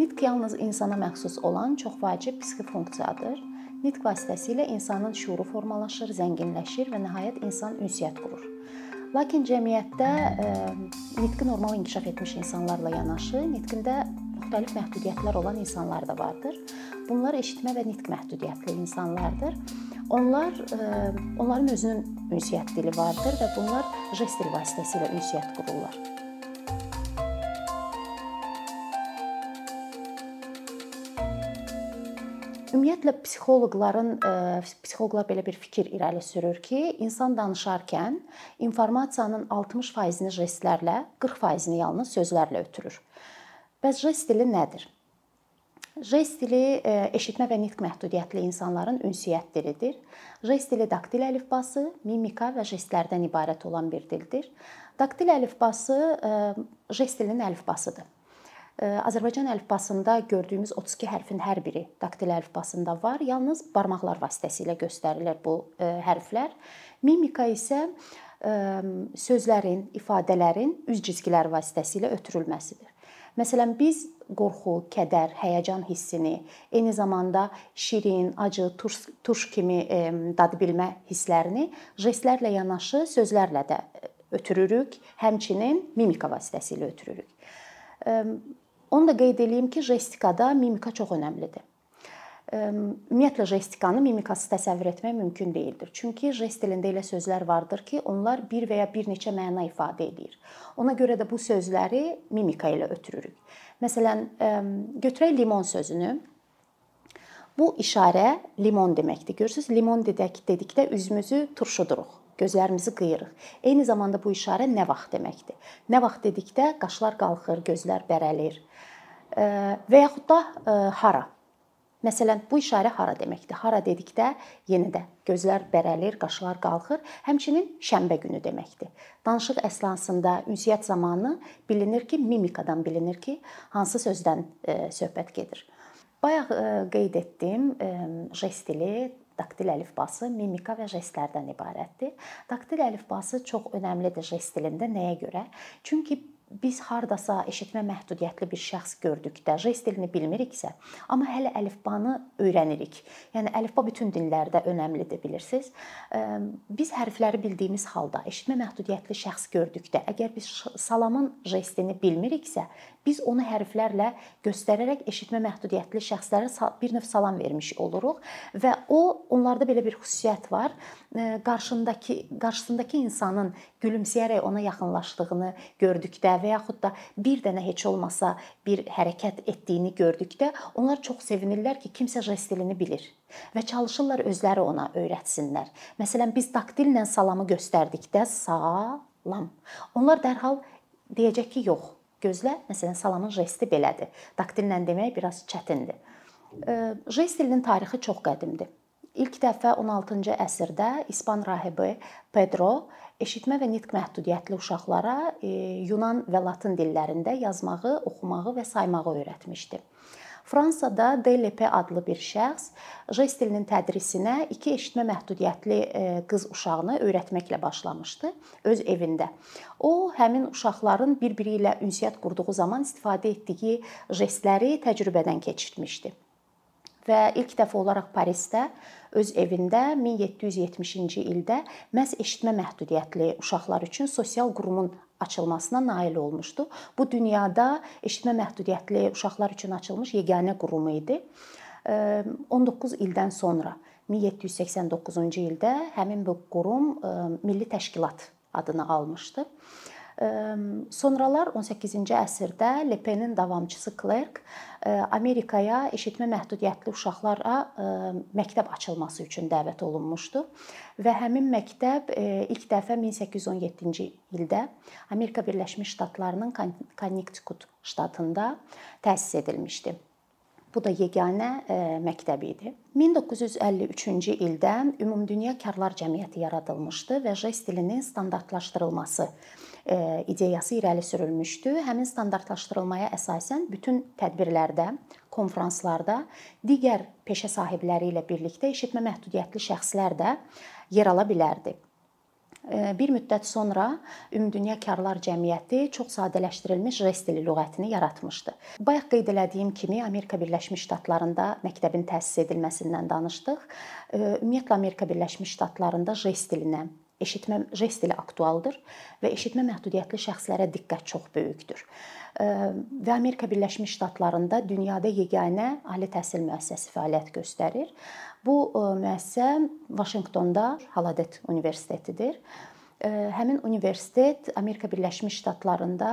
Nitq yalnız insana məxsus olan çox vacib psixi funksiyadır. Nitq vasitəsilə insanın şuuru formalaşır, zənginləşir və nəhayət insan ünsiyyət qurur. Lakin cəmiyyətdə e, nitqi normal inkişaf etmiş insanlarla yanaşı, nitqində müxtəlif məhdudiyyətlər olan insanlar da vardır. Bunlar eşitmə və nitq məhdudiyyətli insanlardır. Onlar e, onların özünün ünsiyyət dili vardır və bunlar jest dili vasitəsilə ünsiyyət qururlar. Ümumiyyətlə psixoloqların e, psixoloqlar belə bir fikir irəli sürür ki, insan danışarkən informasiyanın 60%-ni jestlərlə, 40%-ni yalnız sözlərlə ötürür. Bəs jest dili nədir? Jest dili e, eşitmə və nitq məhdudiyyətli insanların ünsiyyət dilidir. Jest dili daktil əlifbası, mimika və jestlərdən ibarət olan bir dildir. Daktil əlifbası e, jest dilinin əlifbasıdır. E, Azərbaycan əlifbasında gördüyümüz 32 hərfin hər biri daktil əlifbasında var. Yalnız barmaqlar vasitəsilə göstərilir bu hərflər. Mimika isə sözlərin, ifadələrin üz cizgilər vasitəsilə ötürülməsidir. Məsələn, biz qorxu, kədər, həyəcan hissini, eyni zamanda şirin, acı, turş, turş kimi dad bilmə hisslərini jestlərlə yanaşı sözlərlə də ötürürük, həmçinin mimika vasitəsilə ötürürük. Onu da qeyd eləyim ki, jestikada mimika çox əhəmilidir. Ümumiyyətlə jestikanı mimikasız təsəvvür etmək mümkün deyildir. Çünki jest dilində elə sözlər vardır ki, onlar bir və ya bir neçə məna ifadə edir. Ona görə də bu sözləri mimika ilə ötürürük. Məsələn, götürək limon sözünü. Bu işarə limon deməkdir. Görürsüz, limon dedək dedikdə üzümüzü turşuduruq gözlərimizi qıyırıq. Eyni zamanda bu işarə nə vaxt deməkdir. Nə vaxt dedikdə qaşlar qalxır, gözlər bərəlir. Və yaxud da hara Məsələn, bu işarə hara deməkdir? Hara dedikdə yenə də gözlər bərəlir, qaşlar qalxır. Həmçinin şənbə günü deməkdir. Danışıq əsnasında ünsiyyət zamanı bilinir ki, mimikadan bilinir ki, hansı sözdən söhbət gedir. Bayaq qeyd etdim, jest dili daktil əlifbası mimika və jestlərdən ibarətdir. Daktil əlifbası çox əhəmilidir jest dilində. Nəyə görə? Çünki biz hardasa eşitmə məhdudiyyətli bir şəxs gördükdə jest dilini bilmiriksə, amma hələ əlifbanı öyrənirik. Yəni əlifba bütün dillərdə əhəmilidir bilirsiniz. Biz hərfləri bildiyimiz halda eşitmə məhdudiyyətli şəxs gördükdə, əgər biz salamın jestini bilmiriksə, biz onu hərflərlə göstərərək eşitmə məhdudiyyətli şəxslərə bir növ salam vermiş oluruq və o onlarda belə bir xüsusiyyət var. Qarşındakı qarşısındakı insanın gülümsəyərək ona yaxınlaşdığını gördükdə və yaxud da bir dənə heç olmasa bir hərəkət etdiyini gördükdə onlar çox sevinirlər ki, kimsə jest dilini bilir və çalışırlar özləri ona öyrətsinlər. Məsələn, biz daktillə salamı göstərdikdə salam. Onlar dərhal deyəcək ki, yox. Gözlə, məsələn, salamın jesti belədir. Daktillə demək biraz çətindir. Jest dilinin tarixi çox qədimdir. İlk dəfə 16-cı əsrdə İspan rahibi Pedro eşitmə və nitq məhdudiyyətli uşaqlara e, Yunan və Latın dillərində yazmağı, oxumağı və saymağı öyrətmişdi. Fransada DLP adlı bir şəxs jest dilinin tədrisinə iki eşitmə məhdudiyyətli e, qız uşağını öyrətməklə başlamışdı öz evində. O həmin uşaqların bir-biri ilə ünsiyyət qurduğu zaman istifadə etdiyi jestləri təcrübədən keçirtmişdi və ilk dəfə olaraq Parisdə öz evində 1770-ci ildə məhz eşitmə məhdudiyyətli uşaqlar üçün sosial qurumun açılmasına nail olmuşdu. Bu dünyada eşitmə məhdudiyyətli uşaqlar üçün açılmış yeganə qurum idi. 19 ildən sonra 1789-cu ildə həmin bu qurum Milli Təşkilat adını almışdı. Sonralar 18-ci əsrdə Lepenin davamçısı Klerk Amerikaya eşitmə məhdudiyyətli uşaqlara məktəb açılması üçün dəvət olunmuşdu və həmin məktəb ilk dəfə 1817-ci ildə Amerika Birləşmiş Ştatlarının Connecticut ştatında təsis edilmişdi. Bu da yeganə məktəb idi. 1953-cü ildə Ümumdünya Karlar Cəmiyyəti yaradılmışdı və jest dilinin standartlaşdırılması ideyası irəli sürülmüşdü. Həmin standartlaşdırılmaya əsasən bütün tədbirlərdə, konfranslarda digər peşə sahibləri ilə birlikdə eşitmə məhdudiyyətli şəxslər də yer ala bilərdi. Bir müddət sonra Ümumdünya Karlar Cəmiyyəti çox sadələşdirilmiş rest dili lüğətini yaratmışdı. Bayaq qeyd etdiyim kimi Amerika Birləşmiş Ştatlarında məktəbin təsis edilməsindən danışdıq. Ümumiyyətlə Amerika Birləşmiş Ştatlarında rest dilinə eşitmə jest dili aktualdır və eşitmə məhdudiyyətli şəxslərə diqqət çox böyükdür. Və Amerika Birləşmiş Ştatlarında dünyada yeganə ali təhsil müəssisəsi fəaliyyət göstərir. Bu müəssisə Vaşinqtonda Haladet Universitetidir. Həmin universitet Amerika Birləşmiş Ştatlarında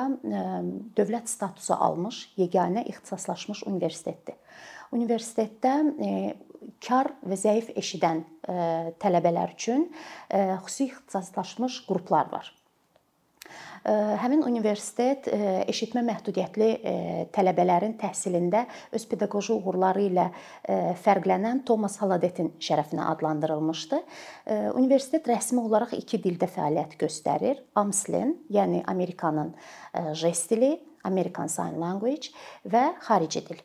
dövlət statusu almış yeganə ixtisaslaşmış universitetdir. Universitetdə kar və zəif eşidən tələbələr üçün xüsusi ixtisaslaşmış qruplar var. Həmin universitet eşitmə məhdudiyyətli tələbələrin təhsilində öz pedaqoji uğurları ilə fərqlənən Thomas Haladetin şərəfinə adlandırılmışdı. Universitet rəsmi olaraq iki dildə fəaliyyət göstərir. AMSLIN, yəni Amerikanın jest dili, American Sign Language və xarici dil.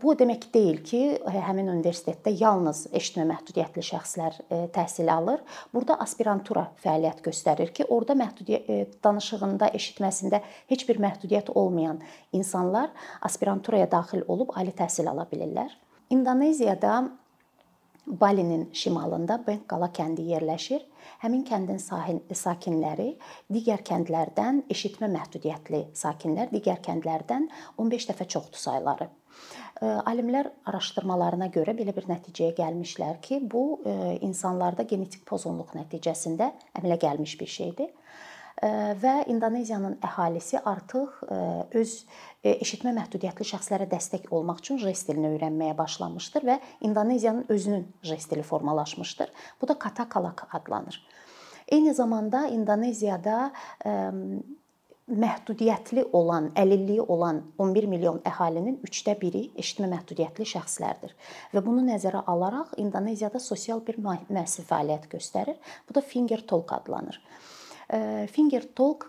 Bu demək deyil ki, həmin universitetdə yalnız eşitmə məhdudiyyətli şəxslər təhsil alır. Burada aspirantura fəaliyyət göstərir ki, orada məhdudiyyət danışığında, eşitməsində heç bir məhdudiyyət olmayan insanlar aspiranturaya daxil olub ali təhsil ala bilirlər. İndoneziyada Balinin şimalında Bengqala kəndi yerləşir. Həmin kəndin sakinləri digər kəndlərdən eşitmə məhdudiyyətli sakinlər digər kəndlərdən 15 dəfə çoxdur sayları. Alimlər araşdırmalarına görə belə bir nəticəyə gəlmişlər ki, bu insanlarda genetik pozğunluq nəticəsində əmələ gəlmiş bir şeydir və İndoneziyanın əhalisi artıq öz eşitmə məhdudiyyətli şəxslərə dəstək olmaq üçün jest dilini öyrənməyə başlamışdır və İndoneziyanın özünün jest dili formalaşmışdır. Bu da katakalak adlanır. Eyni zamanda İndoneziyada məhdudiyyətli olan, əlilliyi olan 11 milyon əhalinin 3də biri eşitmə məhdudiyyətli şəxslərdir. Və bunu nəzərə alaraq İndoneziyada sosial bir müəssisə fəaliyyət göstərir. Bu da Finger Talk adlanır. Finger Talk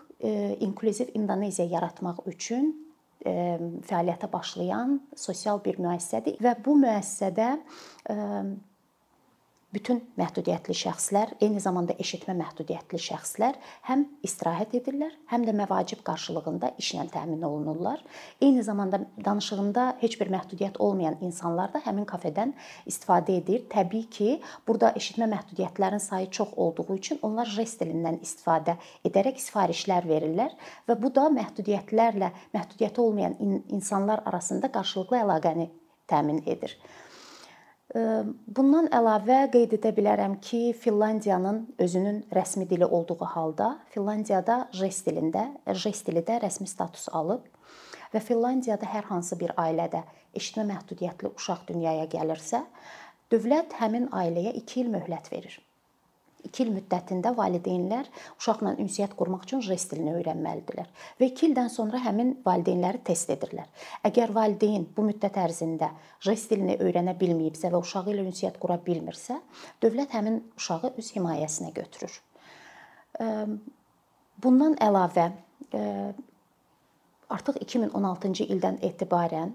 inklüziv İndoneziya yaratmaq üçün fəaliyyətə başlayan sosial bir müəssisədir və bu müəssisədə bütün məhdudiyyətli şəxslər, eyni zamanda eşitmə məhdudiyyətli şəxslər həm istirahət edirlər, həm də məvacib qarşılığında işlə təmin olunurlar. Eyni zamanda danışığında heç bir məhdudiyyət olmayan insanlar da həmin kafedən istifadə edir. Təbii ki, burada eşitmə məhdudiyyətlərinin sayı çox olduğu üçün onlar jest dilindən istifadə edərək sifarişlər verirlər və bu da məhdudiyyətlərlə məhdudiyyəti olmayan insanlar arasında qarşılıqlı əlaqəni təmin edir. Bundan əlavə qeyd edə bilərəm ki, Finlandiyanın özünün rəsmi dili olduğu halda Finlandiyada jest dilində, jest dili də rəsmi status alıb və Finlandiyada hər hansı bir ailədə eşitmə məhdudiyyətli uşaq dünyaya gəlirsə, dövlət həmin ailəyə 2 il möhlət verir. 2 il müddətində valideynlər uşaqla ünsiyyət qurmaq üçün jest dilini öyrənməlidirlər və 2 ildən sonra həmin valideynləri test edirlər. Əgər valideyn bu müddət ərzində jest dilini öyrənə bilməyibsə və uşağı ilə ünsiyyət qura bilmirsə, dövlət həmin uşağı öz himayəsinə götürür. Bundan əlavə artıq 2016-cı ildən etibarən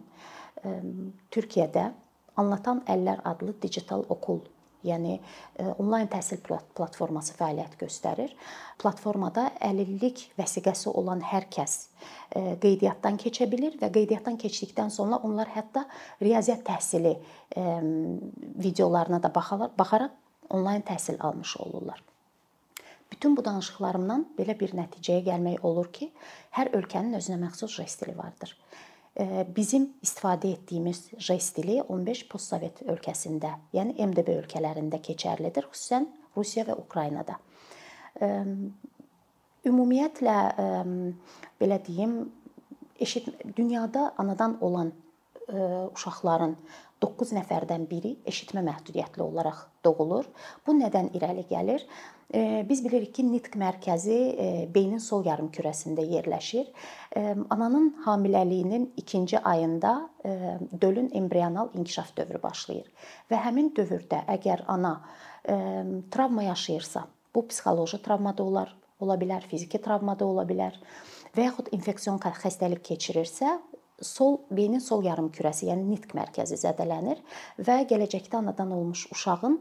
Türkiyədə Anlatan Əllər adlı digital okul yəni e, onlayn təhsil platforması fəaliyyət göstərir. Platformada əlillik vəsiqəsi olan hər kəs e, qeydiyyatdan keçə bilir və qeydiyyatdan keçdikdən sonra onlar hətta riyaziyyat təhsili e, videolarına da baxaraq onlayn təhsil almış olurlar. Bütün bu danışıqlarımdan belə bir nəticəyə gəlmək olur ki, hər ölkənin özünə məxsus jest dili vardır bizim istifadə etdiyimiz jest dili 15 postsovet ölkəsində, yəni MDB ölkələrində keçərlidir, xüsusən Rusiya və Ukraynada. Ümumiyyətlə belə deyim, eşit dünyada anadan olan uşaqların 9 nəfərdən biri eşitmə məhdudiyyətli olaraq doğulur. Bu nədən irəli gəlir? Biz bilirik ki, nitq mərkəzi beynin sol yarımkürəsində yerləşir. Ananın hamiləliyinin 2-ci ayında dölün embrional inkişaf dövrü başlayır və həmin dövrdə əgər ana travma yaşayırsa, bu psixoloji travma da olar, ola bilər, fiziki travma da ola bilər və yaxud infeksion xəstəlik keçirirsə, sol beynin sol yarımkürəsi, yəni nitq mərkəzi zədələnir və gələcəkdə anadan olmuş uşağın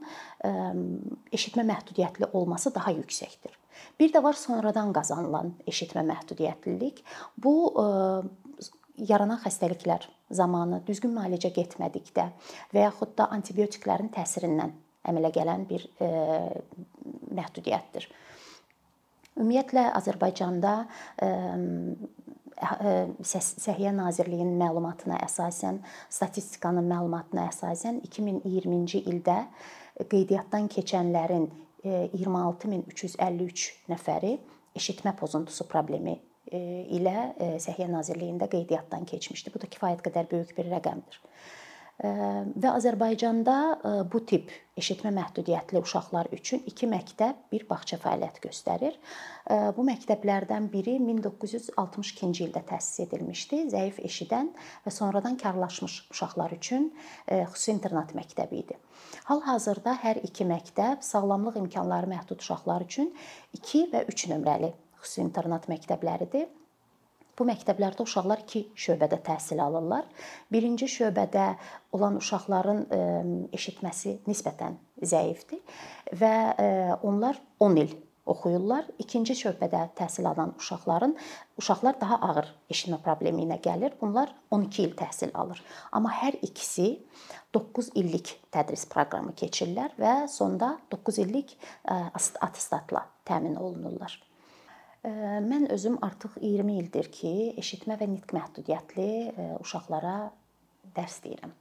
eşitmə məhdudiyyətli olması daha yüksəkdir. Bir də var sonradan qazanılan eşitmə məhdudiyyətlilik. Bu yaranan xəstəliklər zamanı düzgün müalicə getmədikdə və yaxud da antibiotiklərin təsirindən əmələ gələn bir məhdudiyyətdir. Ümumiyyətlə Azərbaycanda Səhiyyə Nazirliyinin məlumatına əsasən, statistikanın məlumatına əsasən 2020-ci ildə qeydiyyatdan keçənlərin 26353 nəfəri eşitmə pozuntusu problemi ilə Səhiyyə Nazirliyində qeydiyyatdan keçmişdi. Bu da kifayət qədər böyük bir rəqəmdir və Azərbaycanda bu tip eşitmə məhdudiyyətli uşaqlar üçün 2 məktəb, bir bağça fəaliyyət göstərir. Bu məktəblərdən biri 1962-ci ildə təsis edilmişdi. Zəif eşidən və sonradan karlaşmış uşaqlar üçün xüsusi internat məktəbi idi. Hal-hazırda hər iki məktəb sağlamlıq imkanları məhdud uşaqlar üçün 2 və 3 nömrəli xüsusi internat məktəbləridir. Bu məktəblərdə uşaqlar iki şöbədə təhsil alırlar. Birinci şöbədə olan uşaqların eşitməsi nisbətən zəifdir və onlar 10 il oxuyurlar. İkinci şöbədə təhsil alan uşaqların uşaqlar daha ağır eşitmə problemi ilə gəlir. Bunlar 12 il təhsil alır. Amma hər ikisi 9 illik tədris proqramı keçirlər və sonda 9 illik attestatla təmin olunurlar. Mən özüm artıq 20 ildir ki, eşitmə və nitq məhdudiyyətli uşaqlara dərs deyirəm.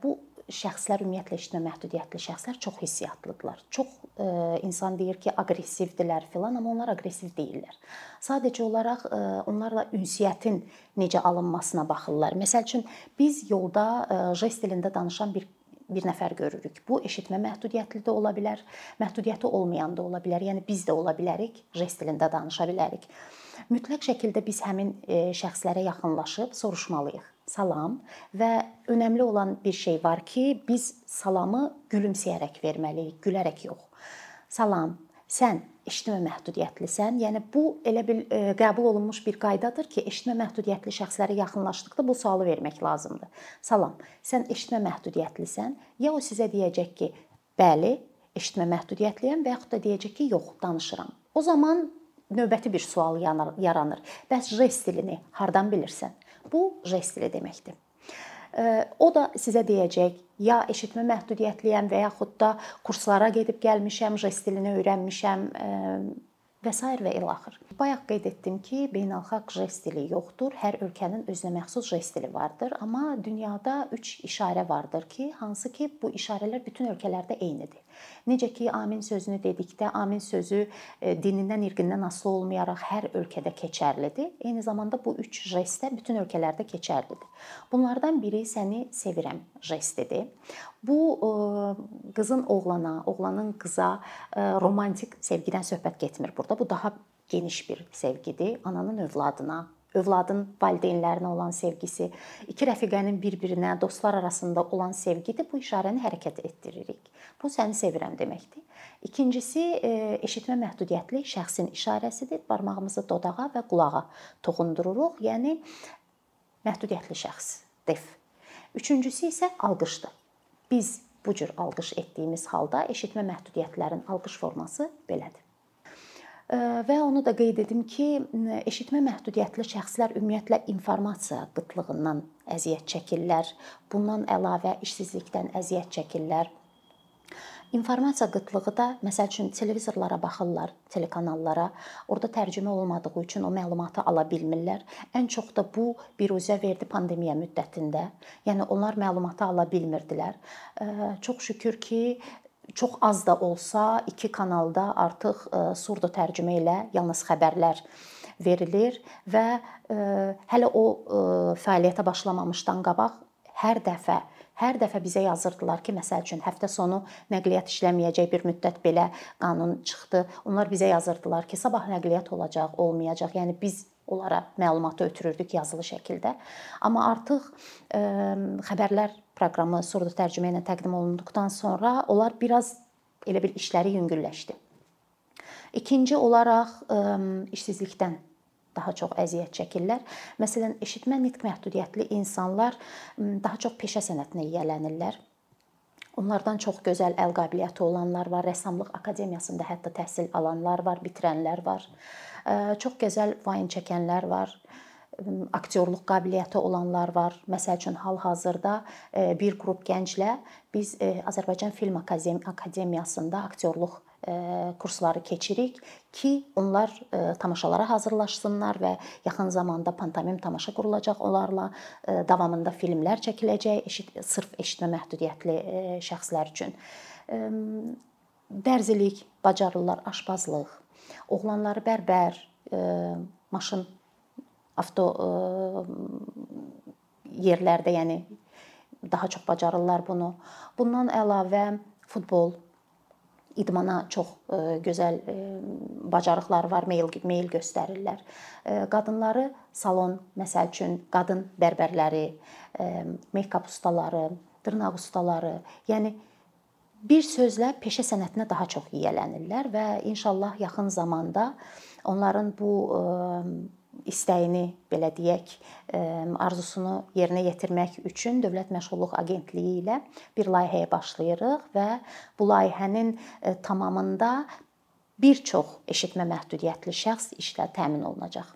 Bu şəxslər ümumiyyətlə eşitmə məhdudiyyətli şəxslər çox hissiyatlıdırlar. Çox insan deyir ki, aqressivdirlər filan, amma onlar aqressiv deyillər. Sadəcə olaraq onlarla ünsiyyətin necə alınmasına baxırlar. Məsəl üçün biz yolda jest dilində danışan bir bir nəfər görürük. Bu eşitmə məhdudiyyətli də ola bilər, məhdudiyyəti olmayan da ola bilər. Yəni biz də ola bilərik, jest dilində danışa bilərik. Mütləq şəkildə biz həmin e, şəxslərə yaxınlaşıb soruşmalıyıq. Salam və önəmli olan bir şey var ki, biz salamı gülümsəyərək verməliyik, gülərək yox. Salam, sən eşitmə məhdudiyyətlisən. Yəni bu elə bil e, qəbul olunmuş bir qaydadır ki, eşitmə məhdudiyyətli şəxslərə yaxınlaşdıqda bu sualı vermək lazımdır. Salam, sən eşitmə məhdudiyyətlisən? Ya o sizə deyəcək ki, bəli, eşitmə məhdudiyyətliyəm və yaxud da deyəcək ki, yox, danışıram. O zaman növbəti bir sual yaranır. Bəs jest dilini hardan bilirsən? Bu jest dili deməkdir. O da sizə deyəcək, ya eşitmə məhdudiyyətliyəm və yaxud da kurslara gedib gəlmişəm, jest dilini öyrənmişəm və s. və ilaxır. Bayaq qeyd etdim ki, beynəlxalq jest dili yoxdur. Hər ölkənin özünə məxsus jest dili vardır, amma dünyada 3 işarə vardır ki, hansı ki bu işarələr bütün ölkələrdə eynidir. Necə ki, amin sözünü dedikdə, amin sözü e, dinindən, irqindən asılı olmayaraq hər ölkədə keçərlidir. Eyni zamanda bu 3 jest də bütün ölkələrdə keçərlidir. Bunlardan biri səni sevirəm jestidir. Bu e, qızın oğlana, oğlanın qıza e, romantik sevgidən söhbət getmir burada. Bu daha geniş bir sevgidir. Ananın övladına, övladın valideynlərinə olan sevgisi, iki rəfiqənin bir-birinə, dostlar arasında olan sevgidir. Bu işarəni hərəkət etdiririk. Bu səni sevirəm deməkdir. İkincisi e, eşitmə məhdudiyyətli şəxsin işarəsidir. Barmağımızı dodağa və qulağa toxundururuq. Yəni məhdudiyyətli şəxs, def. Üçüncüsü isə alqışdır. Biz bu cür alqış etdiyimiz halda eşitmə məhdudiyyətlərin alqış forması belədir. Və onu da qeyd edim ki, eşitmə məhdudiyyətli şəxslər ümumiyyətlə informasiya qıtlığından əziyyət çəkirlər. Bundan əlavə işsizlikdən əziyyət çəkirlər. İnformasiya qıtlığı da məsəl üçün televizorlara baxırlar, telekanallara. Orda tərcümə olmadığı üçün o məlumatı ala bilmirlər. Ən çox da bu biruzə verdi pandemiya müddətində. Yəni onlar məlumatı ala bilmirdilər. Çox şükür ki, çox az da olsa iki kanalda artıq e, surdo tərcümə ilə yalnız xəbərlər verilir və e, hələ o e, fəaliyyətə başlamamışdan qabaq hər dəfə hər dəfə bizə yazırdılar ki, məsəl üçün həftə sonu nəqliyyat işləməyəcək bir müddət belə qanun çıxdı. Onlar bizə yazırdılar ki, sabah nəqliyyat olacaq, olmayacaq. Yəni biz onlara məlumatı ötürürdük yazılı şəkildə. Amma artıq ə, xəbərlər proqramı surda tərcümə ilə təqdim olunduqdan sonra onlar biraz elə bil işləri yüngülləşdi. İkinci olaraq işsizlikdən daha çox əziyyət çəkirlər. Məsələn, eşitmə nitq məhdudiyyətli insanlar daha çox peşə sənətinə yiyələnirlər. Onlardan çox gözəl əl qabiliyyəti olanlar var, rəssamlıq akademiyasında hətta təhsil alanlar var, bitirənlər var. Çox gözəl vayin çəkənlər var aktyorluq qabiliyyəti olanlar var. Məsəl üçün hal-hazırda bir qrup gənclə biz Azərbaycan Film Akademiyasında aktyorluq kursları keçirik ki, onlar tamaşalara hazırlaşsınlar və yaxın zamanda pantomim tamaşa qurulacaq onlarla. Davamında filmlər çəkiləcək, eşit sırf eşitmə məhdudiyyətli şəxslər üçün. Dərzilik bacarırlar, aşpazlıq. Oğlanları bərbər, maşın avto yerlərdə, yəni daha çox bacarırlar bunu. Bundan əlavə futbol idmana çox e, gözəl e, bacarıqları var, meyl meyl göstərirlər. E, qadınları salon, məsəl üçün, qadın bərbərləri, meykap ustaları, dırnaq ustaları, yəni bir sözlə peşə sənətinə daha çox yiyələnirlər və inşallah yaxın zamanda onların bu istəyini, belə deyək, arzusunu yerinə yetirmək üçün Dövlət Məşğulluq Agentliyi ilə bir layihəyə başlayırıq və bu layihənin tamamında bir çox eşitmə məhdudiyyətli şəxs işlə təmin olunacaq.